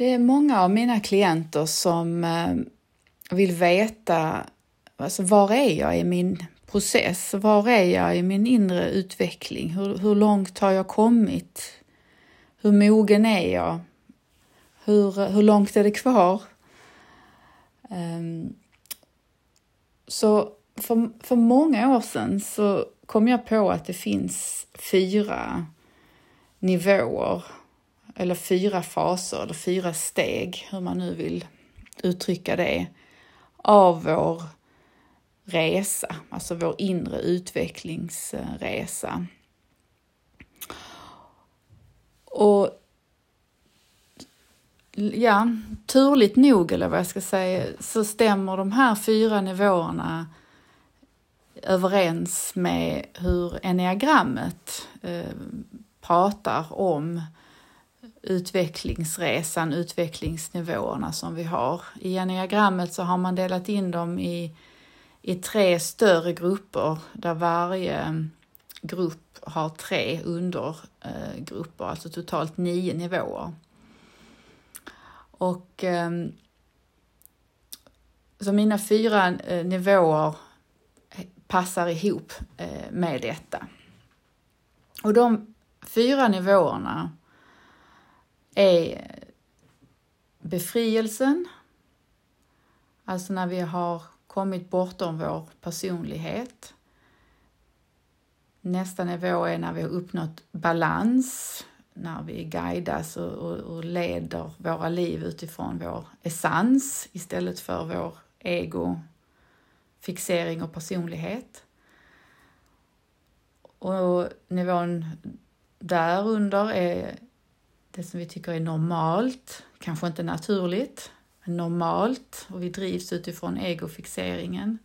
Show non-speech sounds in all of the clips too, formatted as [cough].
Det är många av mina klienter som eh, vill veta alltså, var är jag i min process? Var är jag i min inre utveckling? Hur, hur långt har jag kommit? Hur mogen är jag? Hur, hur långt är det kvar? Um, så för, för många år sedan så kom jag på att det finns fyra nivåer eller fyra faser eller fyra steg, hur man nu vill uttrycka det, av vår resa, alltså vår inre utvecklingsresa. Och ja, turligt nog, eller vad jag ska säga, så stämmer de här fyra nivåerna överens med hur enneagrammet eh, pratar om utvecklingsresan, utvecklingsnivåerna som vi har. I enneagrammet så har man delat in dem i, i tre större grupper där varje eh, grupp har tre undergrupper, alltså totalt nio nivåer. Och eh, så mina fyra eh, nivåer passar ihop eh, med detta. Och de fyra nivåerna är befrielsen, alltså när vi har kommit bortom vår personlighet. Nästa nivå är när vi har uppnått balans, när vi guidas och, och, och leder våra liv utifrån vår essens istället för vår ego, fixering och personlighet. Och nivån därunder är det som vi tycker är normalt, kanske inte naturligt, men normalt och vi drivs utifrån egofixeringen.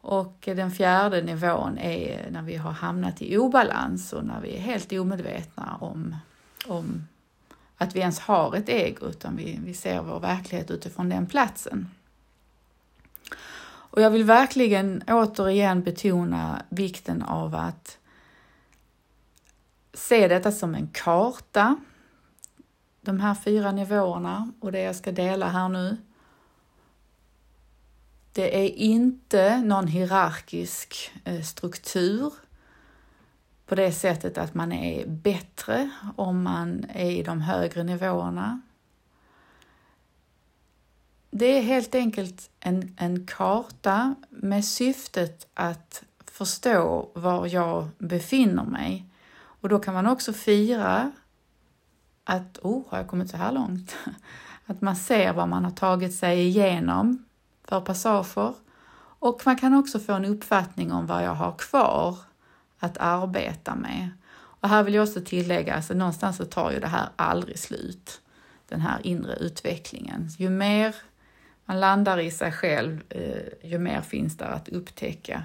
Och den fjärde nivån är när vi har hamnat i obalans och när vi är helt omedvetna om, om att vi ens har ett ego, utan vi, vi ser vår verklighet utifrån den platsen. Och jag vill verkligen återigen betona vikten av att se detta som en karta, de här fyra nivåerna och det jag ska dela här nu. Det är inte någon hierarkisk eh, struktur på det sättet att man är bättre om man är i de högre nivåerna. Det är helt enkelt en, en karta med syftet att förstå var jag befinner mig. Och då kan man också fira att, oh, har jag kommit så här långt? [laughs] Att man ser vad man har tagit sig igenom för passager och man kan också få en uppfattning om vad jag har kvar att arbeta med. Och här vill jag också tillägga, alltså någonstans så tar ju det här aldrig slut, den här inre utvecklingen. Ju mer man landar i sig själv, eh, ju mer finns där att upptäcka.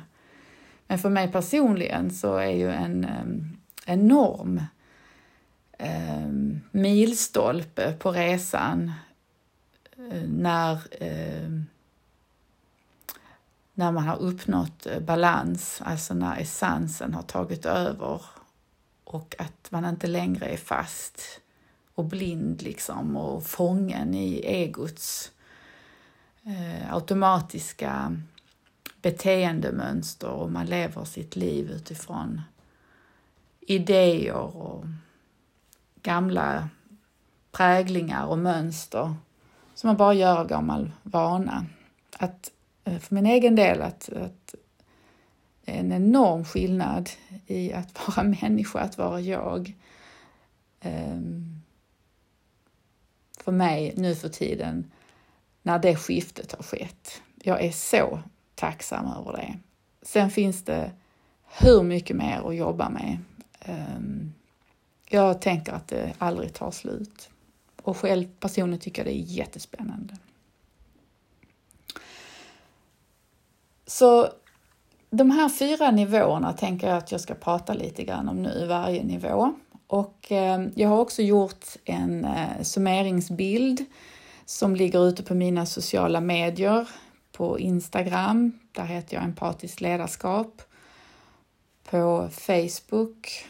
Men för mig personligen så är ju en eh, enorm eh, milstolpe på resan eh, när, eh, när man har uppnått eh, balans, alltså när essensen har tagit över och att man inte längre är fast och blind liksom och fången i egots eh, automatiska beteendemönster och man lever sitt liv utifrån idéer och gamla präglingar och mönster som man bara gör av gammal vana. Att, eh, för min egen del att, att en enorm skillnad i att [laughs] vara människa, att vara jag. Ehm, för mig nu för tiden när det skiftet har skett. Jag är så tacksam över det. Sen finns det hur mycket mer att jobba med. Ehm, jag tänker att det aldrig tar slut. Och själv personligen tycker jag det är jättespännande. Så de här fyra nivåerna tänker jag att jag ska prata lite grann om nu, varje nivå. Och eh, jag har också gjort en eh, summeringsbild som ligger ute på mina sociala medier, på Instagram, där heter jag empatiskt ledarskap, på Facebook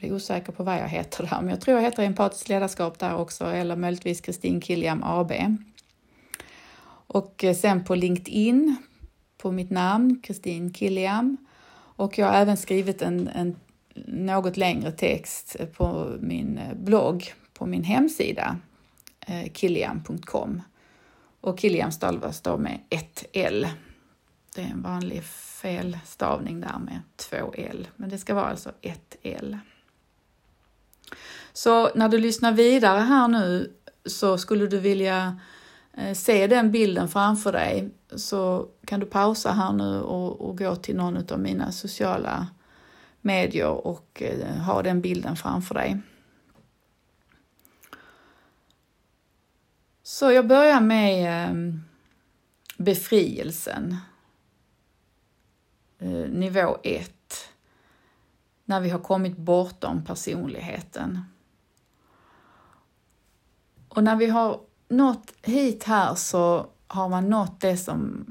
blir osäker på vad jag heter där, men jag tror jag heter empatiskt ledarskap där också, eller möjligtvis Kristin Killiam AB. Och eh, sen på LinkedIn, på mitt namn, Kristin Killiam. Och jag har även skrivit en, en något längre text eh, på min eh, blogg, på min hemsida, killiam.com. Och Killiam stavas då med ett L. Det är en vanlig felstavning där med två L, men det ska vara alltså ett L. Så när du lyssnar vidare här nu så skulle du vilja eh, se den bilden framför dig så kan du pausa här nu och, och gå till någon av mina sociala medier och eh, ha den bilden framför dig. Så jag börjar med eh, befrielsen. Nivå 1. När vi har kommit bortom personligheten. Och när vi har nått hit här så har man nått det som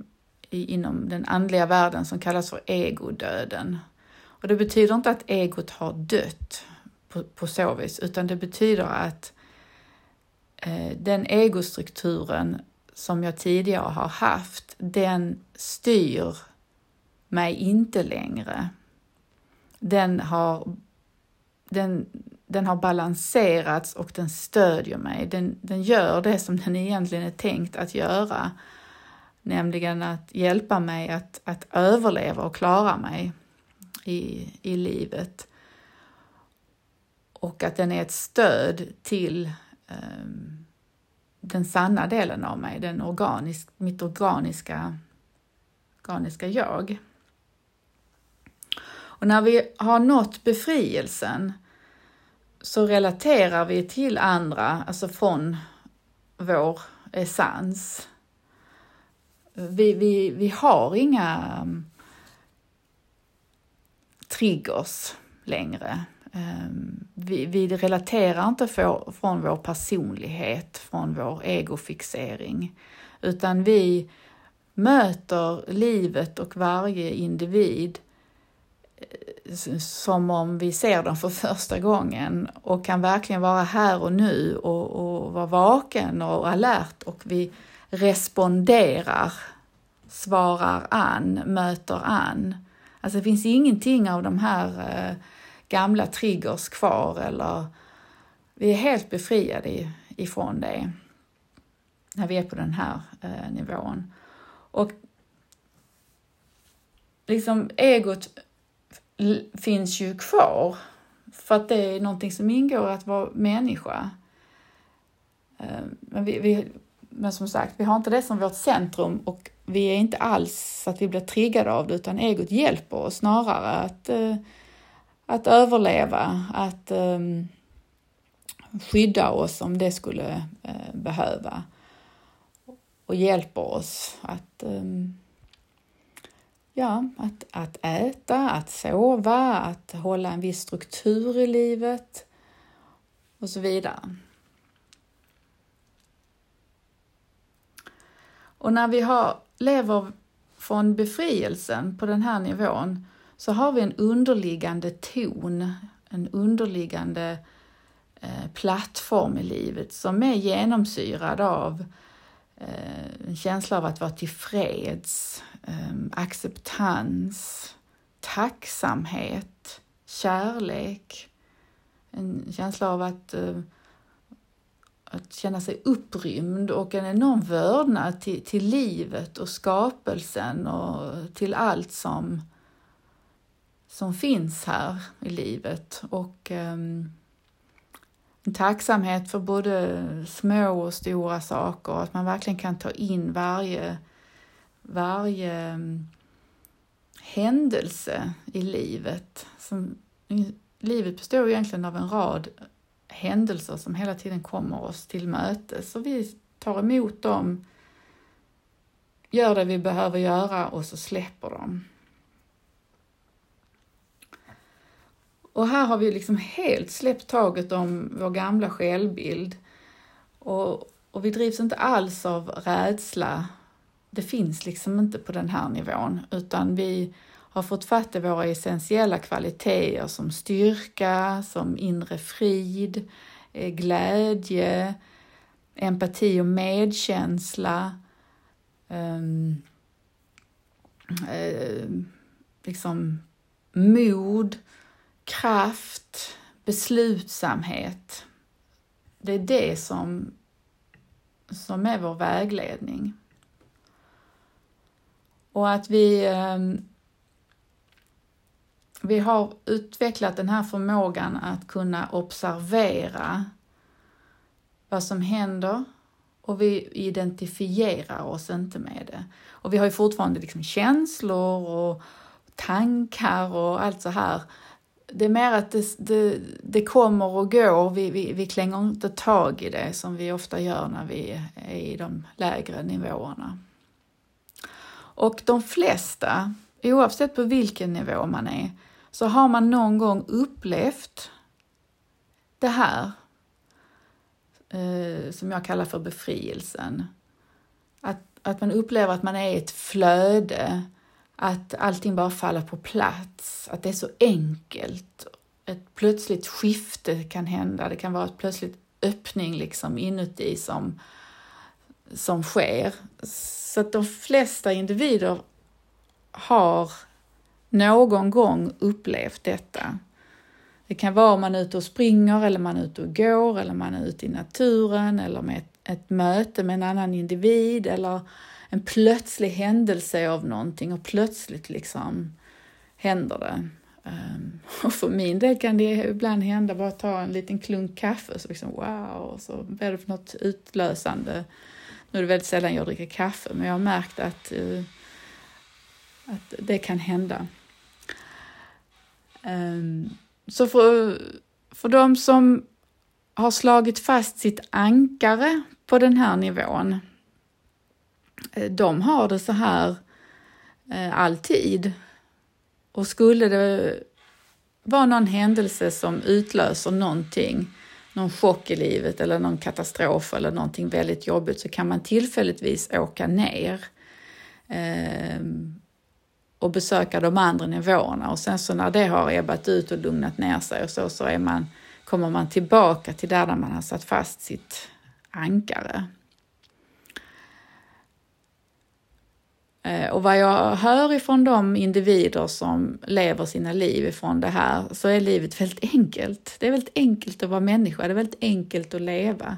inom den andliga världen som kallas för egodöden. Och det betyder inte att egot har dött på, på så vis, utan det betyder att eh, den egostrukturen som jag tidigare har haft, den styr mig inte längre. Den har, den, den har balanserats och den stödjer mig. Den, den gör det som den egentligen är tänkt att göra, nämligen att hjälpa mig att, att överleva och klara mig i, i livet. Och att den är ett stöd till um, den sanna delen av mig, den organisk, mitt organiska, organiska jag. Och när vi har nått befrielsen så relaterar vi till andra, alltså från vår essens. Vi, vi, vi har inga mm, triggers längre. Ehm, vi, vi relaterar inte för, från vår personlighet, från vår egofixering, utan vi möter livet och varje individ som om vi ser dem för första gången och kan verkligen vara här och nu och, och vara vaken och alert och vi responderar, svarar an, möter an. Alltså det finns ingenting av de här eh, gamla triggers kvar eller vi är helt befriade ifrån det när vi är på den här eh, nivån. Och liksom egot finns ju kvar för att det är någonting som ingår att vara människa. Eh, men, vi, vi, men som sagt, vi har inte det som vårt centrum och vi är inte alls så att vi blir triggade av det utan egot hjälper oss snarare att, eh, att överleva, att ehm, skydda oss om det skulle eh, behöva och hjälper oss att ehm, ja, att, att äta, att sova, att hålla en viss struktur i livet och så vidare. Och när vi har, lever från befrielsen på den här nivån så har vi en underliggande ton, en underliggande eh, plattform i livet som är genomsyrad av eh, en känsla av att vara tillfreds, Ehm, acceptans, tacksamhet, kärlek, en känsla av att, uh, att känna sig upprymd och en enorm vördnad till, till livet och skapelsen och till allt som, som finns här i livet. Och um, en tacksamhet för både små och stora saker, att man verkligen kan ta in varje varje mm, händelse i livet. Som, livet består egentligen av en rad händelser som hela tiden kommer oss till mötes och vi tar emot dem, gör det vi behöver göra och så släpper dem. Och här har vi liksom helt släppt taget om vår gamla självbild och, och vi drivs inte alls av rädsla det finns liksom inte på den här nivån utan vi har fått fatt i våra essentiella kvaliteter som styrka, som inre frid, eh, glädje, empati och medkänsla, um, uh, liksom mod, kraft, beslutsamhet. Det är det som, som är vår vägledning. Och att vi, ehm, vi har utvecklat den här förmågan att kunna observera vad som händer och vi identifierar oss inte med det. Och vi har ju fortfarande liksom känslor och tankar och allt så här. Det är mer att det, det, det kommer och går, vi, vi, vi klänger inte tag i det som vi ofta gör när vi är i de lägre nivåerna. Och de flesta, oavsett på vilken nivå man är, så har man någon gång upplevt det här eh, som jag kallar för befrielsen. Att, att man upplever att man är i ett flöde, att allting bara faller på plats, att det är så enkelt. Ett plötsligt skifte kan hända, det kan vara ett plötsligt öppning liksom inuti som, som sker. Så att de flesta individer har någon gång upplevt detta. Det kan vara om man är ute och springer eller man är ute och går eller man är ute i naturen eller med ett, ett möte med en annan individ eller en plötslig händelse av någonting och plötsligt liksom händer det. Ehm, och för min del kan det ibland hända bara ta en liten klunk kaffe så liksom wow, och så blir det för något utlösande. Nu är det väldigt sällan jag dricker kaffe men jag har märkt att, uh, att det kan hända. Um, så för, för de som har slagit fast sitt ankare på den här nivån, eh, de har det så här eh, alltid. Och skulle det vara någon händelse som utlöser någonting, någon chock i livet eller någon katastrof eller någonting väldigt jobbigt så kan man tillfälligtvis åka ner. Eh, och besöka de andra nivåerna och sen så när det har ebbat ut och lugnat ner sig och så, så är man, kommer man tillbaka till där man har satt fast sitt ankare. Eh, och vad jag hör ifrån de individer som lever sina liv ifrån det här så är livet väldigt enkelt. Det är väldigt enkelt att vara människa, det är väldigt enkelt att leva.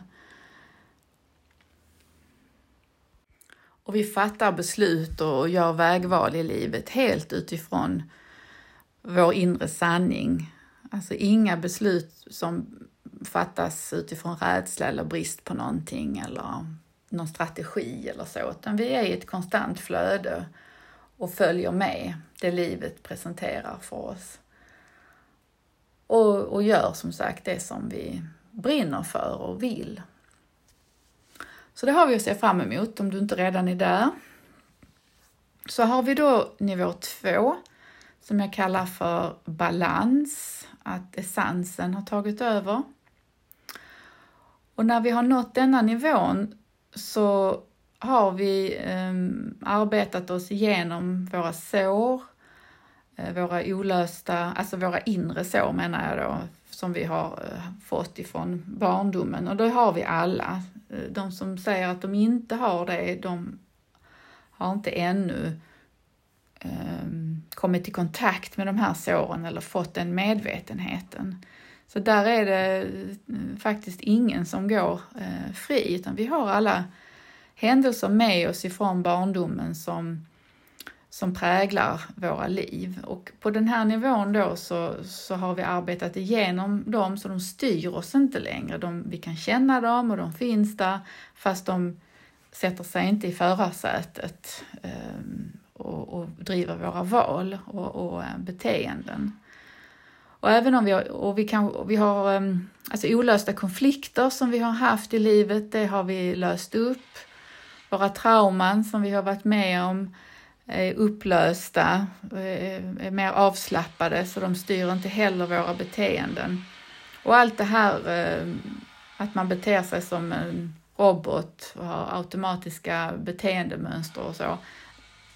Och vi fattar beslut och gör vägval i livet helt utifrån vår inre sanning. Alltså inga beslut som fattas utifrån rädsla eller brist på någonting eller någon strategi eller så, utan vi är i ett konstant flöde och följer med det livet presenterar för oss. Och, och gör som sagt det som vi brinner för och vill. Så det har vi att se fram emot om du inte redan är där. Så har vi då nivå två som jag kallar för balans, att essensen har tagit över. Och när vi har nått denna nivån så har vi eh, arbetat oss igenom våra sår, eh, våra olösta, alltså våra inre sår menar jag då, som vi har eh, fått ifrån barndomen och det har vi alla. Eh, de som säger att de inte har det, de har inte ännu ehm, kommit i kontakt med de här såren eller fått den medvetenheten. Så där är det eh, faktiskt ingen som går eh, fri, utan vi har alla händelser med oss ifrån barndomen som som präglar våra liv. Och på den här nivån då så, så har vi arbetat igenom dem så de styr oss inte längre. De, vi kan känna dem och de finns där fast de sätter sig inte i förarsätet eh, och, och driver våra val och, och eh, beteenden. Och även om vi har, och vi kan, vi har ehm, alltså olösta konflikter som vi har haft i livet, det har vi löst upp. Våra trauman som vi har varit med om, är upplösta, eh, är mer avslappade så de styr inte heller våra beteenden. Och allt det här eh, att man beter sig som en robot och har automatiska beteendemönster och så,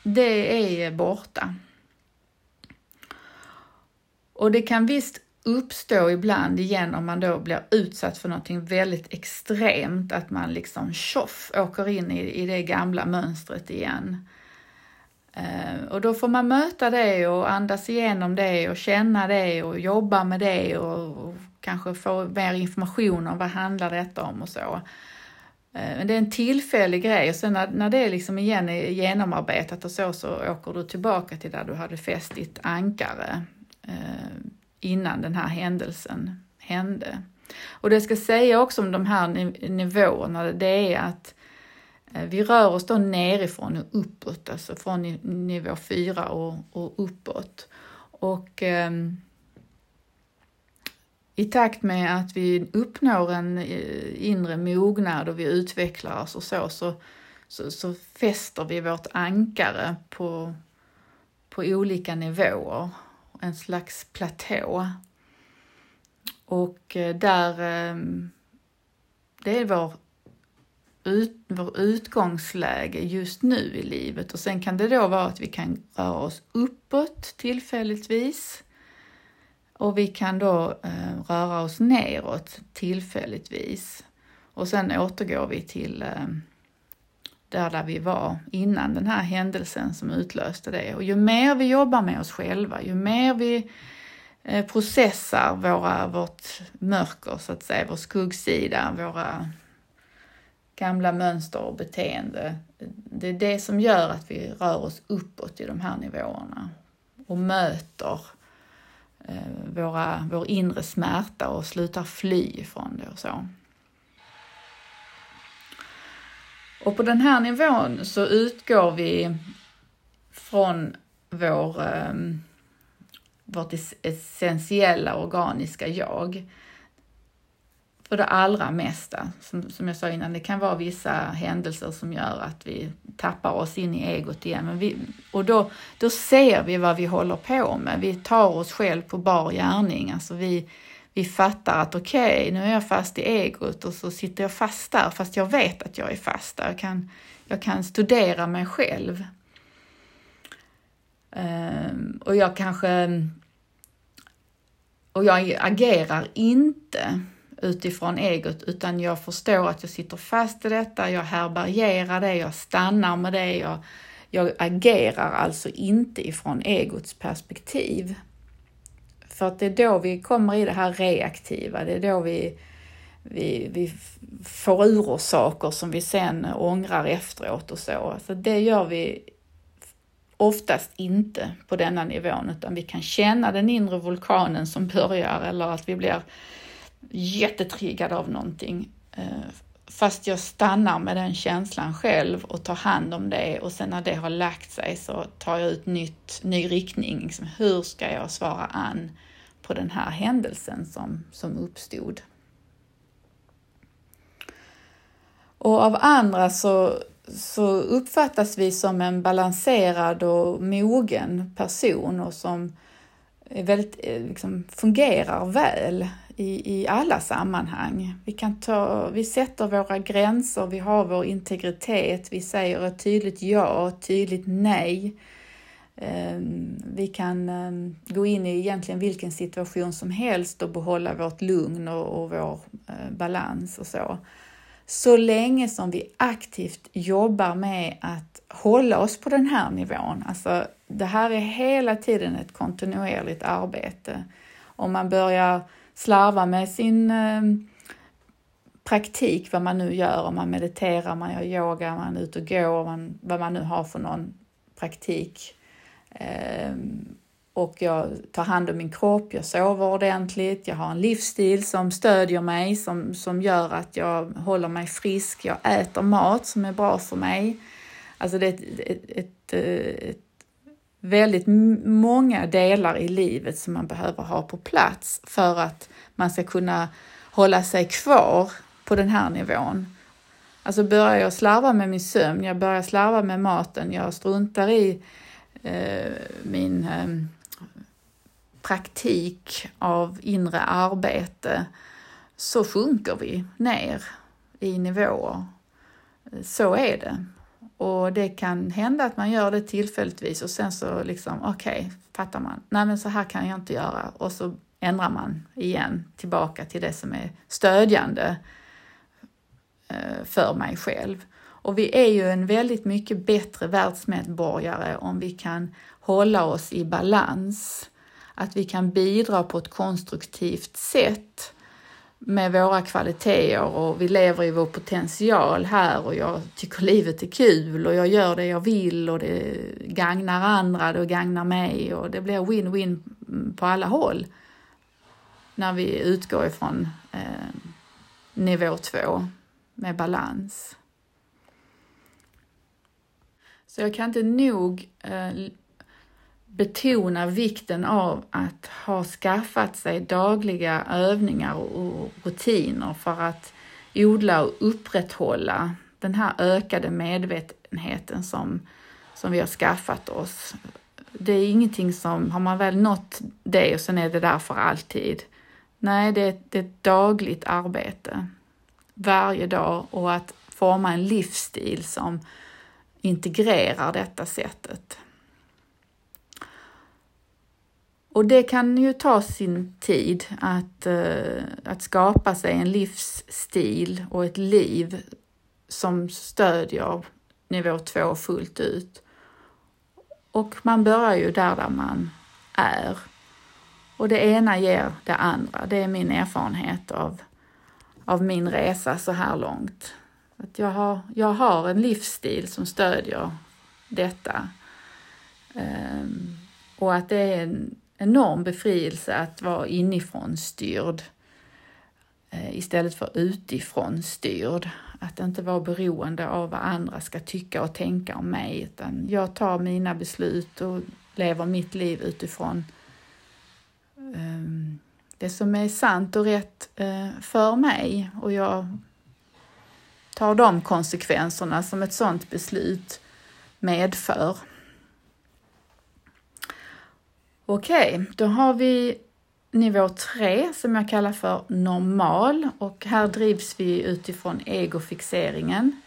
det är borta. Och det kan visst uppstå ibland igen om man då blir utsatt för någonting väldigt extremt, att man liksom tjoff åker in i, i det gamla mönstret igen. Eh, och då får man möta det och andas igenom det och känna det och jobba med det och, och kanske få mer information om vad handlar detta om och så. Eh, men det är en tillfällig grej och sen när, när det liksom igen är genomarbetat och så, så åker du tillbaka till där du hade fäst ditt ankare Eh, innan den här händelsen hände. Och det jag ska säga också om de här nivåerna, det är att eh, vi rör oss då nerifrån och uppåt, alltså från nivå 4 och, och uppåt. Och eh, i takt med att vi uppnår en eh, inre mognad och vi utvecklar oss och så, så, så, så fäster vi vårt ankare på, på olika nivåer, en slags platå. Och eh, där, ehm, det är vår, ut, vår utgångsläge just nu i livet. Och sen kan det då vara att vi kan röra oss uppåt tillfälligtvis. Och vi kan då eh, röra oss neråt tillfälligtvis. Och sen återgår vi till eh, där, där vi var innan den här händelsen som utlöste det. Och ju mer vi jobbar med oss själva, ju mer vi eh, processar våra, vårt mörker, så att säga, vår skuggsida, våra gamla mönster och beteende. Det är det som gör att vi rör oss uppåt i de här nivåerna och möter eh, våra, vår inre smärta och slutar fly ifrån det och så. Och på den här nivån så utgår vi från vår, ehm, vårt essentiella organiska jag för det allra mesta. Som, som jag sa innan, det kan vara vissa händelser som gör att vi tappar oss in i egot igen. Men vi, och då, då ser vi vad vi håller på med. Vi tar oss själv på bar gärning. Alltså vi, vi fattar att okej, okay, nu är jag fast i egot och så sitter jag fast där fast jag vet att jag är fast där. Jag kan, jag kan studera mig själv. Ehm, och jag kanske... Och jag agerar inte utifrån egot, utan jag förstår att jag sitter fast i detta, jag härbärgerar det, jag stannar med det, jag, jag agerar alltså inte ifrån egots perspektiv. För att det är då vi kommer i det här reaktiva, det är då vi, vi, vi får ur oss saker som vi sen ångrar efteråt och så. Så det gör vi oftast inte på denna nivån, utan vi kan känna den inre vulkanen som börjar eller att vi blir jättetriggade av någonting. Eh, Fast jag stannar med den känslan själv och tar hand om det och sen när det har lagt sig så tar jag ut nytt, ny riktning. Liksom, hur ska jag svara an på den här händelsen som, som uppstod? Och av andra så, så uppfattas vi som en balanserad och mogen person och som väldigt, eh, liksom, fungerar väl i, i alla sammanhang. Vi, kan ta, vi sätter våra gränser, vi har vår integritet, vi säger ett tydligt ja, ett tydligt nej. Ehm, vi kan ehm, gå in i egentligen vilken situation som helst och behålla vårt lugn och, och vår eh, balans och så. Så länge som vi aktivt jobbar med att hålla oss på den här nivån. Alltså, det här är hela tiden ett kontinuerligt arbete. Om man börjar slarva med sin eh, praktik, vad man nu gör, om man mediterar, man gör yoga, man är ute och går, man, vad man nu har för någon praktik. Ehm, och jag tar hand om min kropp, jag sover ordentligt, jag har en livsstil som stödjer mig, som, som gör att jag håller mig frisk, jag äter mat som är bra för mig. Alltså det är ett, ett, ett, eh, ett väldigt många delar i livet som man behöver ha på plats för att man ska kunna hålla sig kvar på den här nivån. Alltså börjar jag slarva med min sömn, jag börjar slarva med maten, jag struntar i eh, min eh, praktik av inre arbete, så sjunker vi ner i nivåer. Så är det. Och det kan hända att man gör det tillfälligtvis och sen så liksom, okej, okay, fattar man, nej men så här kan jag inte göra och så ändrar man igen tillbaka till det som är stödjande eh, för mig själv. Och vi är ju en väldigt mycket bättre världsmedborgare om vi kan hålla oss i balans. Att vi kan bidra på ett konstruktivt sätt med våra kvaliteter och vi lever i vår potential här och jag tycker livet är kul och jag gör det jag vill och det gagnar andra, det gagnar mig och det blir win-win på alla håll när vi utgår ifrån eh, nivå två med balans. Så jag kan inte nog eh, betona vikten av att ha skaffat sig dagliga övningar och rutiner för att odla och upprätthålla den här ökade medvetenheten som, som vi har skaffat oss. Det är ingenting som, har man väl nått det och sen är det där för alltid. Nej, det är, det är ett dagligt arbete. Varje dag och att forma en livsstil som integrerar detta sättet. Och det kan ju ta sin tid att, uh, att skapa sig en livsstil och ett liv som stödjer nivå två fullt ut. Och man börjar ju där, där man är. Och det ena ger det andra. Det är min erfarenhet av, av min resa så här långt. Att jag, har, jag har en livsstil som stödjer detta. Um, och att det är en enorm befrielse att vara inifrån styrd eh, istället för utifrån styrd. Att inte vara beroende av vad andra ska tycka och tänka om mig, utan jag tar mina beslut och lever mitt liv utifrån ehm, det som är sant och rätt eh, för mig och jag tar de konsekvenserna som ett sådant beslut medför. Okej, okay, då har vi nivå 3 som jag kallar för normal och här drivs vi utifrån egofixeringen.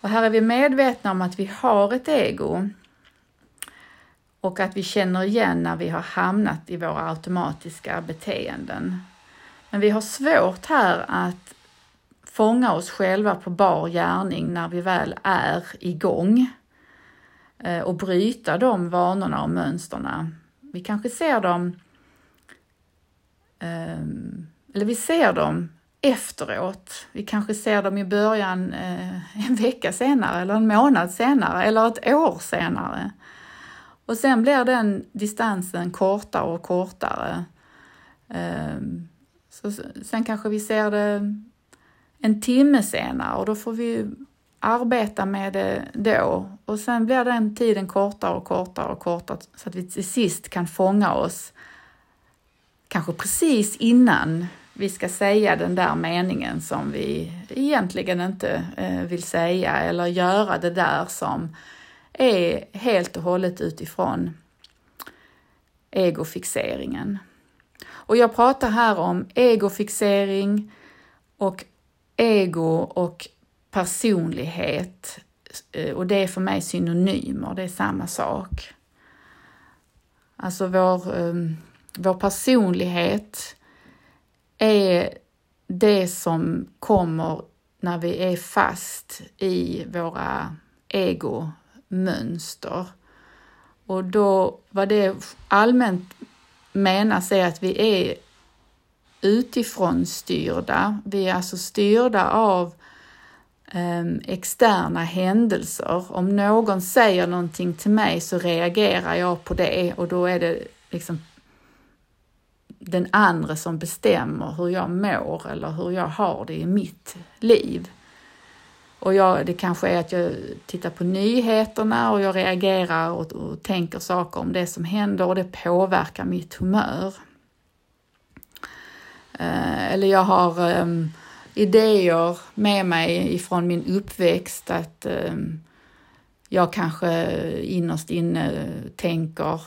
Och här är vi medvetna om att vi har ett ego och att vi känner igen när vi har hamnat i våra automatiska beteenden. Men vi har svårt här att fånga oss själva på bar gärning när vi väl är igång eh, och bryta de vanorna och mönsterna. Vi kanske ser dem, ehm, eller vi ser dem efteråt. Vi kanske ser dem i början eh, en vecka senare eller en månad senare eller ett år senare. Och sen blir den distansen kortare och kortare. Ehm, så sen kanske vi ser det en timme senare och då får vi arbeta med det då och sen blir den tiden kortare och kortare och kortare så att vi till sist kan fånga oss kanske precis innan vi ska säga den där meningen som vi egentligen inte eh, vill säga eller göra det där som är helt och hållet utifrån egofixeringen. Och jag pratar här om egofixering och ego och personlighet eh, och det är för mig synonymer, det är samma sak. Alltså vår, eh, vår personlighet är det som kommer när vi är fast i våra egomönster. Och då, vad det allmänt menas är att vi är utifrån styrda. Vi är alltså styrda av Ehm, externa händelser. Om någon säger någonting till mig så reagerar jag på det och då är det liksom den andra som bestämmer hur jag mår eller hur jag har det i mitt liv. Och jag, det kanske är att jag tittar på nyheterna och jag reagerar och, och tänker saker om det som händer och det påverkar mitt humör. Eh, eller jag har um, idéer med mig ifrån min uppväxt att eh, jag kanske innerst inne tänker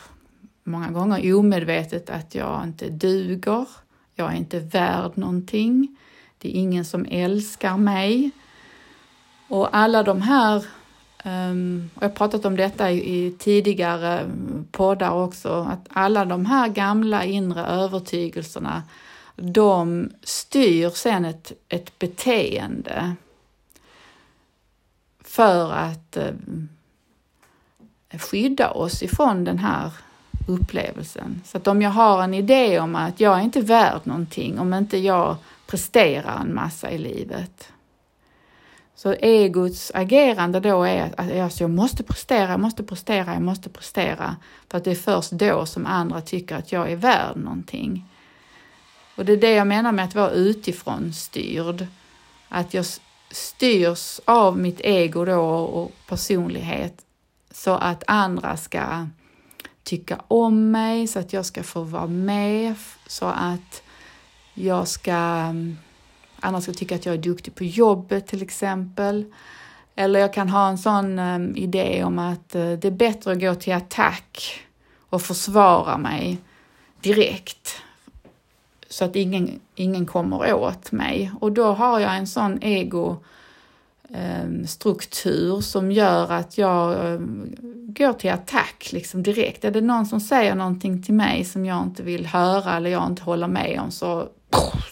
många gånger omedvetet att jag inte duger, jag är inte värd någonting, det är ingen som älskar mig. Och alla de här ehm, och jag har pratat om detta i, i, tidigare poddar också, att alla de här gamla inre övertygelserna, de styr sen ett, ett beteende för att eh, skydda oss ifrån den här upplevelsen. Så att om jag har en idé om att jag är inte värd någonting om inte jag presterar en massa i livet. Så egots agerande då är att alltså, jag måste prestera, jag måste prestera, jag måste prestera. För att det är först då som andra tycker att jag är värd någonting. Och det är det jag menar med att vara utifrån styrd. Att jag styrs av mitt ego då och personlighet så att andra ska tycka om mig, så att jag ska få vara med, så att jag ska, mm, andra ska tycka att jag är duktig på jobbet till exempel. Eller jag kan ha en sån um, idé om att uh, det är bättre att gå till attack och försvara mig direkt så att ingen, ingen kommer åt mig. Och då har jag en sån ego-struktur ehm, som gör att jag ehm, går till attack liksom direkt. Är det någon som säger någonting till mig som jag inte vill höra eller jag inte håller med om så,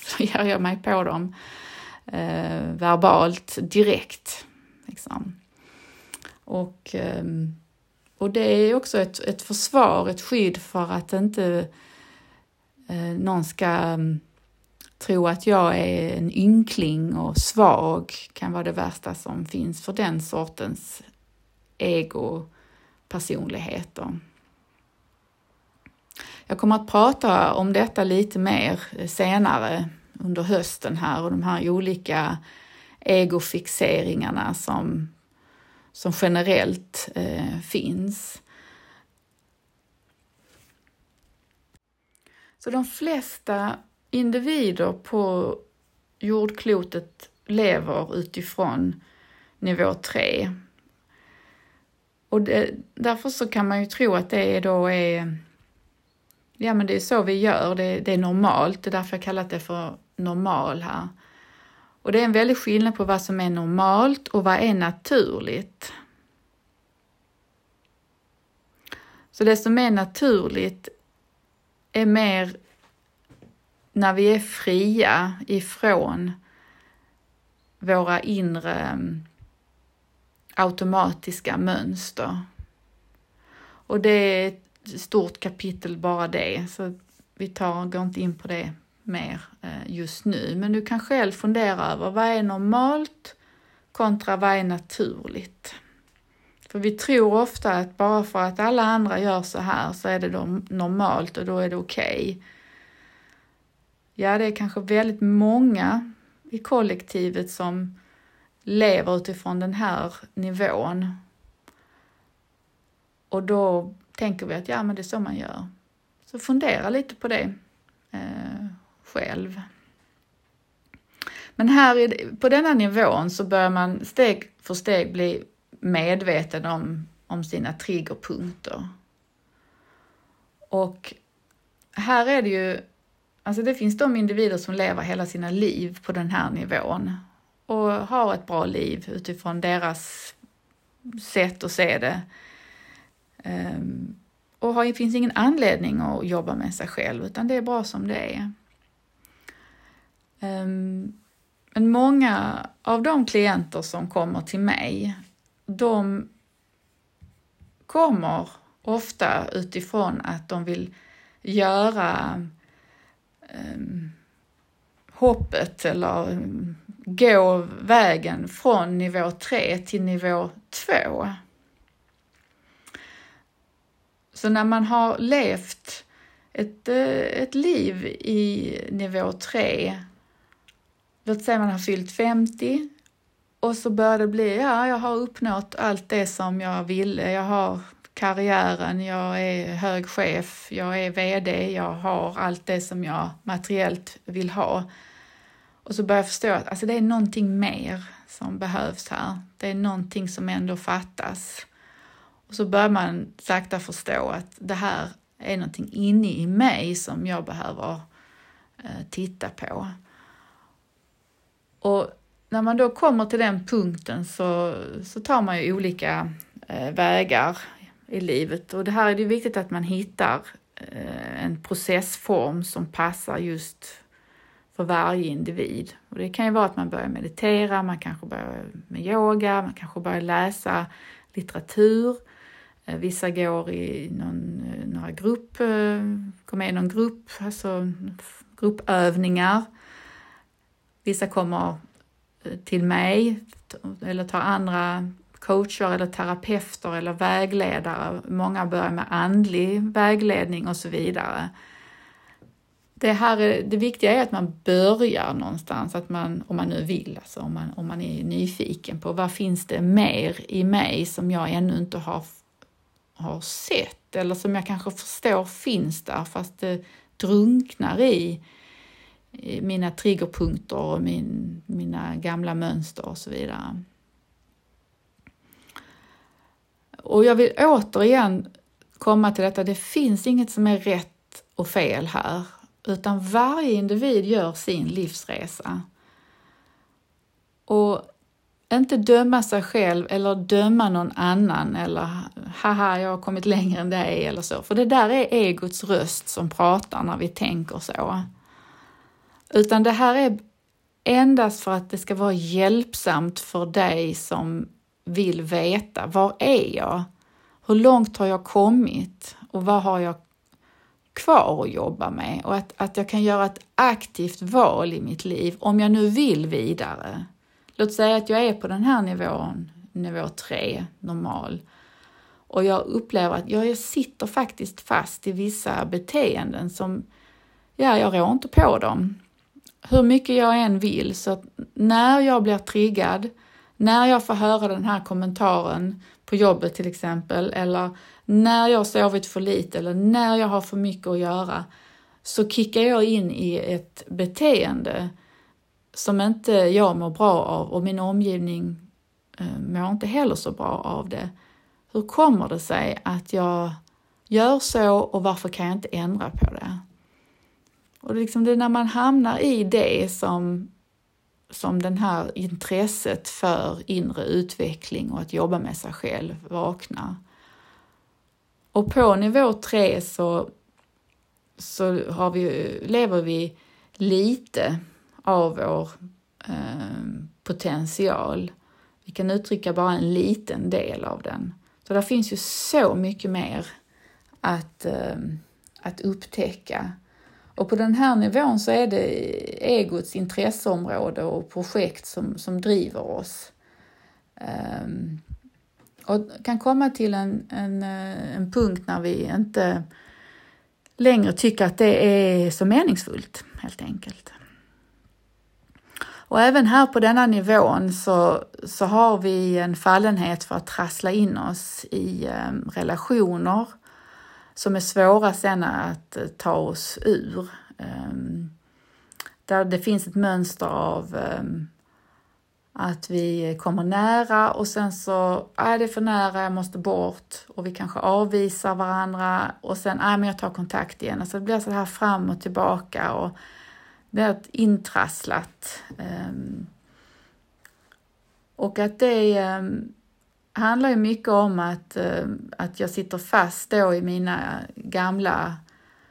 så ger jag mig på dem eh, verbalt direkt. Liksom. Och, eh, och det är också ett, ett försvar, ett skydd för att inte eh, Eh, någon ska mm, tro att jag är en ynkling och svag kan vara det värsta som finns för den sortens ego-personligheter. Jag kommer att prata om detta lite mer eh, senare under hösten här och de här olika egofixeringarna som, som generellt eh, finns. Så de flesta individer på jordklotet lever utifrån nivå 3. Och det, därför så kan man ju tro att det då är, ja men det är så vi gör, det, det är normalt, det är därför jag kallat det för normal här. Och det är en väldig skillnad på vad som är normalt och vad är naturligt. Så det som är naturligt är mer när vi är fria ifrån våra inre mm, automatiska mönster. Och det är ett stort kapitel bara det, så vi tar, går inte in på det mer eh, just nu. Men du kan själv fundera över vad är normalt kontra vad är naturligt? För vi tror ofta att bara för att alla andra gör så här så är det normalt och då är det okej. Okay ja, det är kanske väldigt många i kollektivet som lever utifrån den här nivån. Och då tänker vi att ja, men det är så man gör. Så fundera lite på det eh, själv. Men här på denna nivån så börjar man steg för steg bli medveten om, om sina triggerpunkter. Och här är det ju Alltså det finns de individer som lever hela sina liv på den här nivån och har ett bra liv utifrån deras sätt att se det. Um, och har, det finns ingen anledning att jobba med sig själv utan det är bra som det är. Um, men många av de klienter som kommer till mig, de kommer ofta utifrån att de vill göra um, hoppet eller um, gå vägen från nivå 3 till nivå 2. Så när man har levt ett, eh, ett liv i nivå 3, låt säga man har fyllt 50 och så börjar det bli, ja, jag har uppnått allt det som jag ville. Jag har karriären, jag är hög chef, jag är VD, jag har allt det som jag materiellt vill ha. Och så börjar jag förstå att alltså, det är någonting mer som behövs här. Det är någonting som ändå fattas. Och så börjar man sakta förstå att det här är någonting inne i mig som jag behöver eh, titta på. Och när man då kommer till den punkten så, så tar man ju olika eh, vägar i livet och det här är det viktigt att man hittar eh, en processform som passar just för varje individ. Och det kan ju vara att man börjar meditera, man kanske börjar med yoga, man kanske börjar läsa litteratur. Eh, vissa går i någon, eh, några grupp, eh, går med i någon grupp, alltså gruppövningar. Vissa kommer till mig eller tar andra coacher eller terapeuter eller vägledare. Många börjar med andlig vägledning och så vidare. Det, här är, det viktiga är att man börjar någonstans, att man, om man nu vill, alltså om, man, om man är nyfiken på vad finns det mer i mig som jag ännu inte har, har sett eller som jag kanske förstår finns där fast det drunknar i mina triggerpunkter och min, mina gamla mönster och så vidare. Och jag vill återigen komma till detta, det finns inget som är rätt och fel här, utan varje individ gör sin livsresa. Och inte döma sig själv eller döma någon annan eller haha, jag har kommit längre än dig eller så, för det där är egots röst som pratar när vi tänker så. Utan det här är endast för att det ska vara hjälpsamt för dig som vill veta, var är jag? Hur långt har jag kommit och vad har jag kvar att jobba med? Och att, att jag kan göra ett aktivt val i mitt liv om jag nu vill vidare. Låt säga att jag är på den här nivån, nivå 3, normal, och jag upplever att jag sitter faktiskt fast i vissa beteenden som, ja, jag rår inte på dem hur mycket jag än vill, så att när jag blir triggad, när jag får höra den här kommentaren på jobbet till exempel, eller när jag sovit för lite eller när jag har för mycket att göra, så kickar jag in i ett beteende som inte jag mår bra av och min omgivning eh, mår inte heller så bra av det. Hur kommer det sig att jag gör så och varför kan jag inte ändra på det? Och liksom det är när man hamnar i det som, som den här intresset för inre utveckling och att jobba med sig själv vaknar. Och på nivå tre så, så har vi, lever vi lite av vår eh, potential. Vi kan uttrycka bara en liten del av den. Så där finns ju så mycket mer att, eh, att upptäcka och på den här nivån så är det egots intresseområde och projekt som, som driver oss. Um, och kan komma till en, en, eh, en punkt när vi inte längre tycker att det är så meningsfullt, helt enkelt. Och även här på denna nivån så, så har vi en fallenhet för att trassla in oss i um, relationer som är svåra sen att eh, ta oss ur. Ehm, där det finns ett mönster av ehm, att vi kommer nära och sen så är det för nära, jag måste bort och vi kanske avvisar varandra och sen, nej men jag tar kontakt igen. Alltså det blir så här fram och tillbaka och det är ett intrasslat. Ehm, och att det handlar ju mycket om att, eh, att jag sitter fast då i mina gamla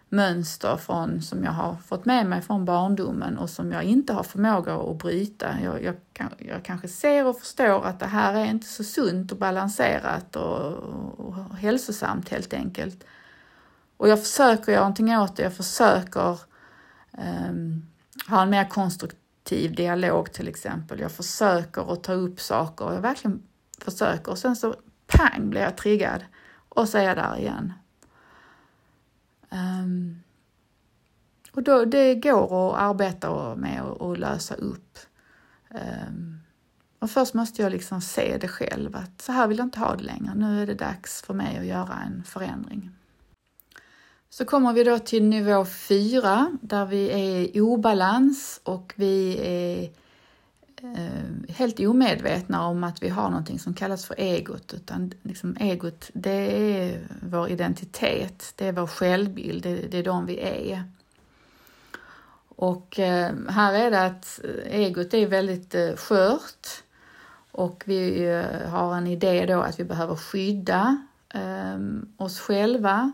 mönster från, som jag har fått med mig från barndomen och som jag inte har förmåga att bryta. Jag, jag, jag kanske ser och förstår att det här är inte så sunt och balanserat och, och, och hälsosamt helt enkelt. Och jag försöker göra någonting åt det. Jag försöker um, ha en mer konstruktiv dialog till exempel. Jag försöker att ta upp saker. Jag verkligen försöker och sen så pang blir jag triggad och så är jag där igen. Um, och då, det går att arbeta med och, lösa upp. Um, och först måste jag liksom se det själv att så här vill jag inte ha det längre. Nu är det dags för mig att göra en förändring. Så kommer vi då till nivå 4 där vi är i obalans och vi är Eh, helt omedvetna om att vi har någonting som kallas för egot, utan liksom egot det är vår identitet, det är vår självbild, det, det är de vi är. Och eh, här är det att egot är väldigt eh, skört och vi eh, har en idé då att vi behöver skydda eh, oss själva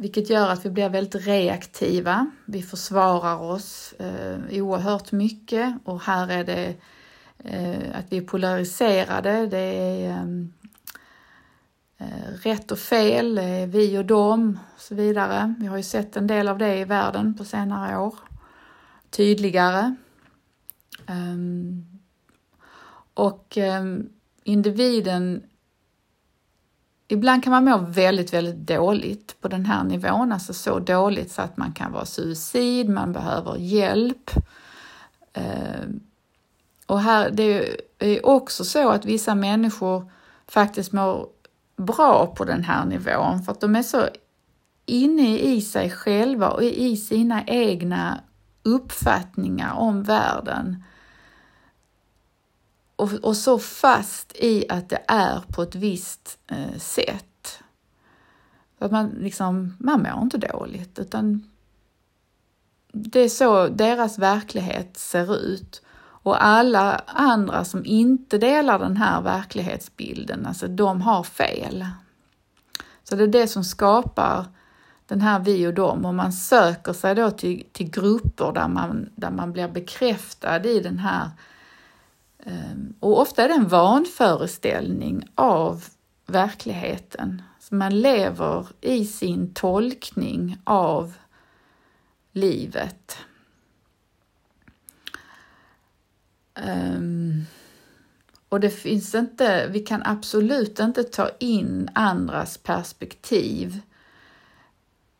vilket gör att vi blir väldigt reaktiva. Vi försvarar oss eh, oerhört mycket och här är det eh, att vi är polariserade. Det är ehm, eh, rätt och fel, det är vi och dem och så vidare. Vi har ju sett en del av det i världen på senare år. Tydligare. Ehm, och ehm, individen Ibland kan man må väldigt, väldigt dåligt på den här nivån, alltså så dåligt så att man kan vara suicid, man behöver hjälp. Eh, och här, det är också så att vissa människor faktiskt mår bra på den här nivån för att de är så inne i sig själva och i sina egna uppfattningar om världen och, och så fast i att det är på ett visst eh, sätt. Att man, liksom, man mår inte dåligt utan det är så deras verklighet ser ut. Och alla andra som inte delar den här verklighetsbilden, alltså de har fel. Så det är det som skapar den här vi och dem och man söker sig då till, till grupper där man, där man blir bekräftad i den här Ehm, och ofta är det en vanföreställning av verkligheten. Så man lever i sin tolkning av livet. Um, och det finns inte, vi kan absolut inte ta in andras perspektiv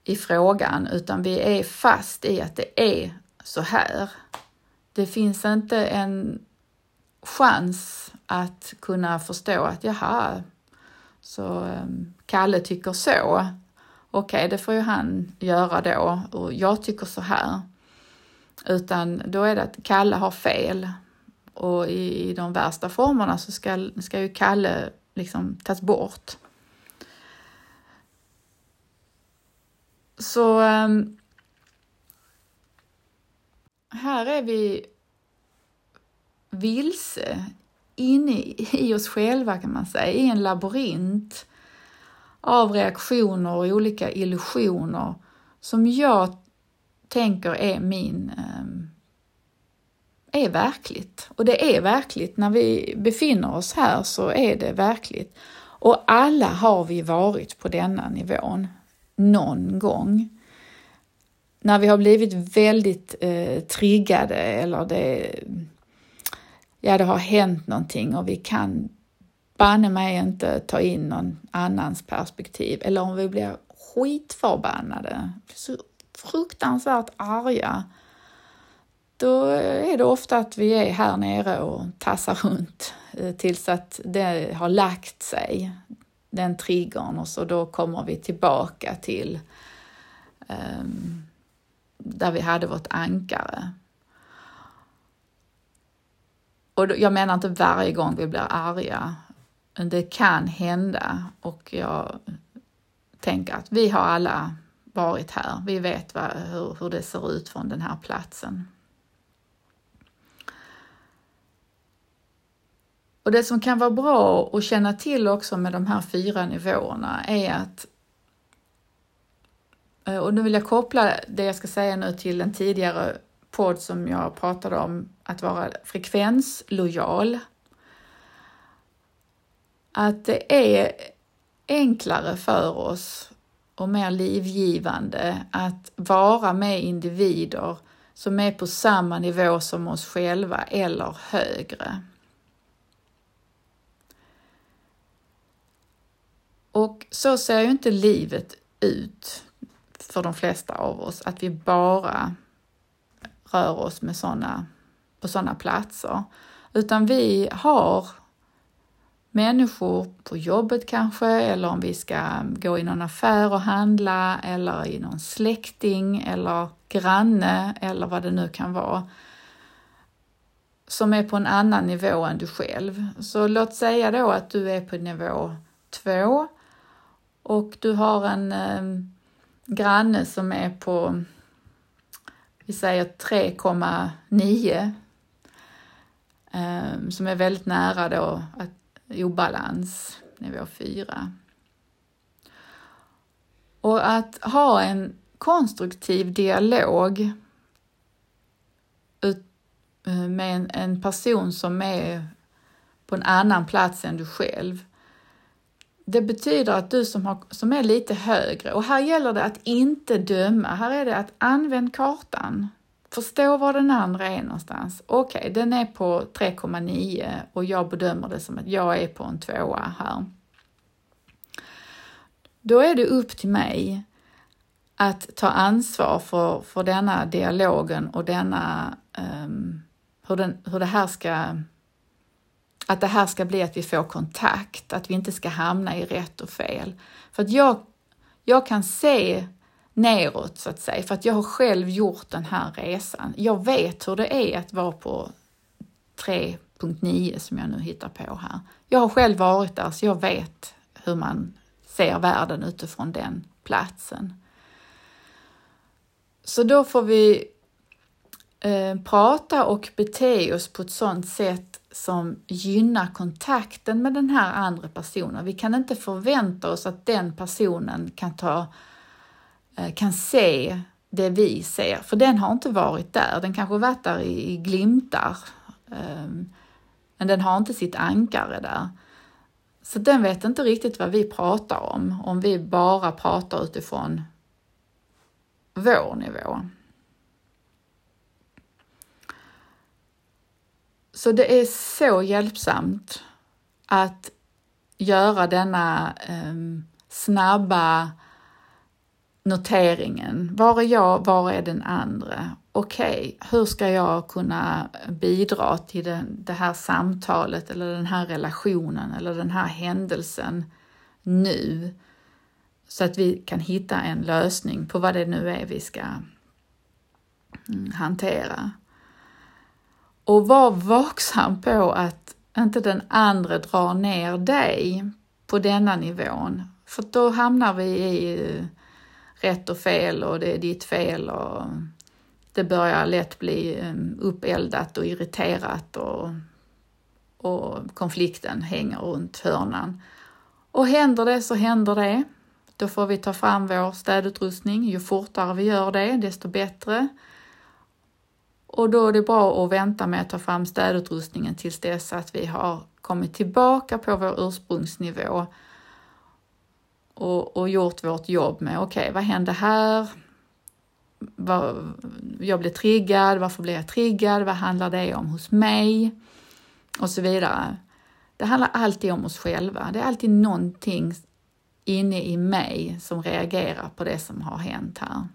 i frågan utan vi är fast i att det är så här. Det finns inte en chans att kunna förstå att jaha, så ehm, Kalle tycker så. Okej, okay, det får ju han göra då och jag tycker så här. Utan då är det att Kalle har fel och i, i de värsta formerna så ska, ska ju Kalle liksom tas bort. Så ehm, här är vi vilse inne i oss själva kan man säga, i en labyrint av reaktioner och olika illusioner som jag tänker är min ehm, är verkligt. Och det är verkligt. När vi befinner oss här så är det verkligt. Och alla har vi varit på denna nivån någon gång. När vi har blivit väldigt eh, triggade eller det ja, det har hänt någonting och vi kan banne mig inte ta in någon annans perspektiv. Eller om vi blir skitförbannade, så fruktansvärt arga, då är det ofta att vi är här nere och tassar runt eh, tills att det har lagt sig, den triggern, och så då kommer vi tillbaka till um, där vi hade vårt ankare. Och jag menar inte varje gång vi blir arga, men det kan hända och jag tänker att vi har alla varit här. Vi vet vad, hur, hur det ser ut från den här platsen. Och det som kan vara bra att känna till också med de här fyra nivåerna är att eh, och nu vill jag koppla det jag ska säga nu till en tidigare podd som jag pratade om att vara frekvenslojal. Att det är enklare för oss och mer livgivande att vara med individer som är på samma nivå som oss själva eller högre. Och så ser ju inte livet ut för de flesta av oss, att vi bara rör oss med sådana på sådana platser. Utan vi har människor på jobbet kanske, eller om vi ska gå i någon affär och handla, eller i någon släkting eller granne eller vad det nu kan vara som är på en annan nivå än du själv. Så låt säga då att du är på nivå två och du har en eh, granne som är på vi säger 3,9 Ehm, som är väldigt nära då att, obalans, nivå 4. Och att ha en konstruktiv dialog eh, med en, en person som är på en annan plats än du själv. Det betyder att du som, har, som är lite högre, och här gäller det att inte döma, här är det att använd kartan. Förstå var den andra är någonstans. Okej, okay, den är på 3,9 och jag bedömer det som att jag är på en tvåa här. Då är det upp till mig att ta ansvar för, för denna dialogen och denna, um, hur, den, hur det här ska att det här ska bli att vi får kontakt, att vi inte ska hamna i rätt och fel. För att jag, jag kan se neråt så att säga, för att jag har själv gjort den här resan. Jag vet hur det är att vara på 3.9 som jag nu hittar på här. Jag har själv varit där så jag vet hur man ser världen utifrån den platsen. Så då får vi eh, prata och bete oss på ett sådant sätt som gynnar kontakten med den här andra personen. Vi kan inte förvänta oss att den personen kan, ta, eh, Eh, kan se det vi ser, för den har inte varit där. Den kanske varit där i, glimtar, ehm, men den har inte sitt ankare där. Så den vet inte riktigt vad vi pratar om, om vi bara pratar utifrån vår nivå. Så det är så hjälpsamt att göra denna eh, snabba noteringen. Var är jag? Var är den andra? Okej, okay, hur ska jag kunna bidra till det, det här samtalet eller den här relationen eller den här händelsen nu? Så att vi kan hitta en lösning på vad det nu är vi ska mm, hantera. Och var vaksam på att inte den andra drar ner dig på denna nivån. För då hamnar vi i rätt och fel och det är ditt fel och det börjar lätt bli ehm, uppeldat och irriterat och, och konflikten hänger runt hörnan. Och händer det så händer det. Då får vi ta fram vår städutrustning. Ju fortare vi gör det, desto bättre. Och då är det bra att vänta med att ta fram städutrustningen tills dess att vi har kommit tillbaka på vår ursprungsnivå och, och gjort vårt jobb med, okej, okay, vad hände här? Var, jag blev triggad, varför blev jag triggad? Vad handlar det om hos mig? Och så vidare. Det handlar alltid om oss själva. Det är alltid någonting inne i mig som reagerar på det som har hänt här.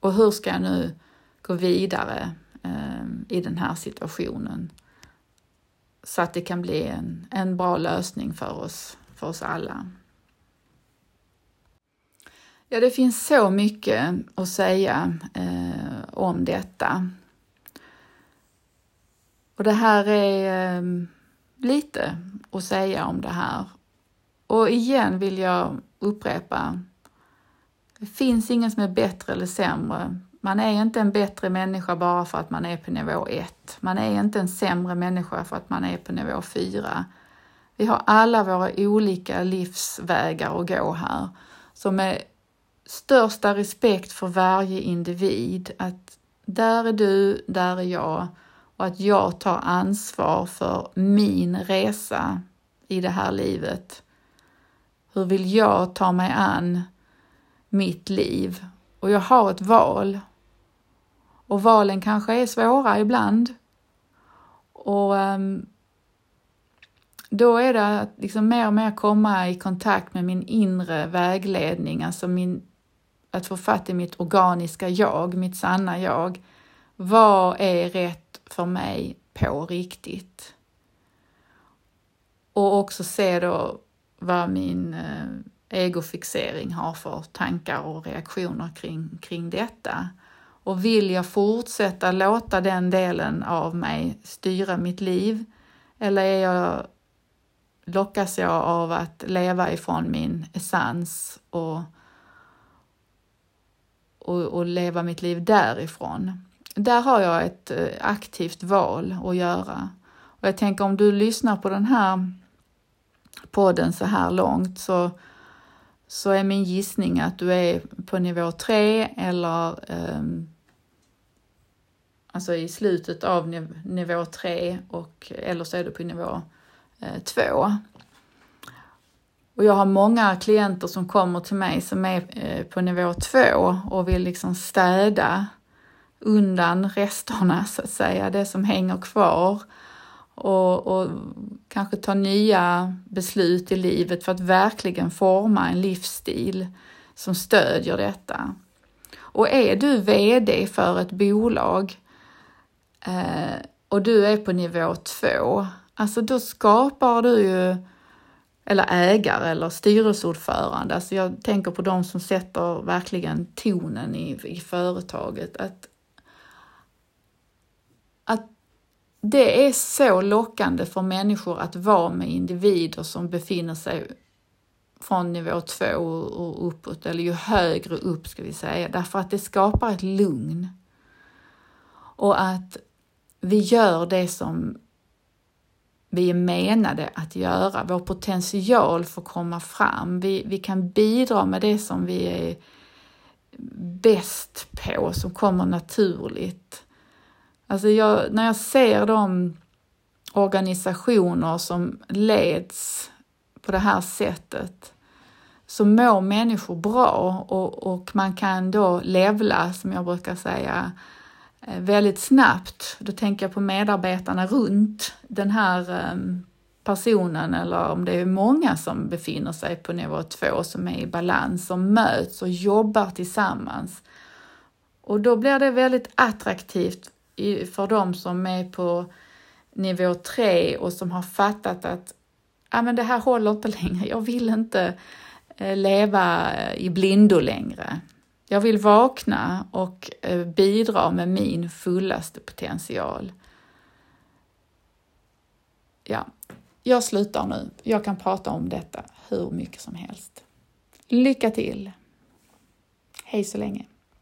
Och hur ska jag nu gå vidare eh, i den här situationen så att det kan bli en, en bra lösning för oss, för oss alla. Ja, det finns så mycket att säga eh, om detta. Och det här är eh, lite att säga om det här. Och igen vill jag upprepa, det finns ingen som är bättre eller sämre man är inte en bättre människa bara för att man är på nivå 1. Man är inte en sämre människa för att man är på nivå 4. Vi har alla våra olika livsvägar att gå här. Så med största respekt för varje individ, att där är du, där är jag och att jag tar ansvar för min resa i det här livet. Hur vill jag ta mig an mitt liv? Och jag har ett val och valen kanske är svåra ibland. Och um, då är det att liksom mer och mer komma i kontakt med min inre vägledning, alltså min, att få fatt i mitt organiska jag, mitt sanna jag. Vad är rätt för mig på riktigt? Och också se då vad min eh, egofixering har för tankar och reaktioner kring, kring detta. Och vill jag fortsätta låta den delen av mig styra mitt liv? Eller är jag, lockas jag av att leva ifrån min essens och, och, och leva mitt liv därifrån. Där har jag ett eh, aktivt val att göra. Och jag tänker om du lyssnar på den här podden så här långt så, så är min gissning att du är på nivå 3 eller um, alltså i slutet av nivå 3 och, eller så är du på nivå 2. Eh, och jag har många klienter som kommer till mig som är eh, på nivå 2 och vill liksom städa undan resterna så att säga, det som hänger kvar och, och kanske ta nya beslut i livet för att verkligen forma en livsstil som stödjer detta. Och är du VD för ett bolag eh, och du är på nivå två, alltså då skapar du ju, eller ägare eller styrelseordförande, alltså jag tänker på de som sätter verkligen tonen i, i företaget, att, att det är så lockande för människor att vara med individer som befinner sig från nivå två och uppåt, eller ju högre upp ska vi säga, därför att det skapar ett lugn. Och att vi gör det som vi är menade att göra. Vår potential får komma fram. Vi, vi kan bidra med det som vi är bäst på, som kommer naturligt. Alltså jag, när jag ser de organisationer som leds på det här sättet så mår människor bra och, och man kan då levla, som jag brukar säga, eh, Eh, väldigt snabbt. Då tänker jag på medarbetarna runt den här ehm, personen eller om det är många som befinner sig på nivå två som är i balans, som möts och jobbar tillsammans. Och då blir det väldigt attraktivt för de som är på nivå 3 och som har fattat att ah, men det här håller inte [laughs] längre, jag vill inte eh, leva eh, i blindo längre. Jag vill vakna och eh, bidra med min fullaste potential. Ja, jag slutar nu. Jag kan prata om detta hur mycket som helst. Lycka till! Hej så länge!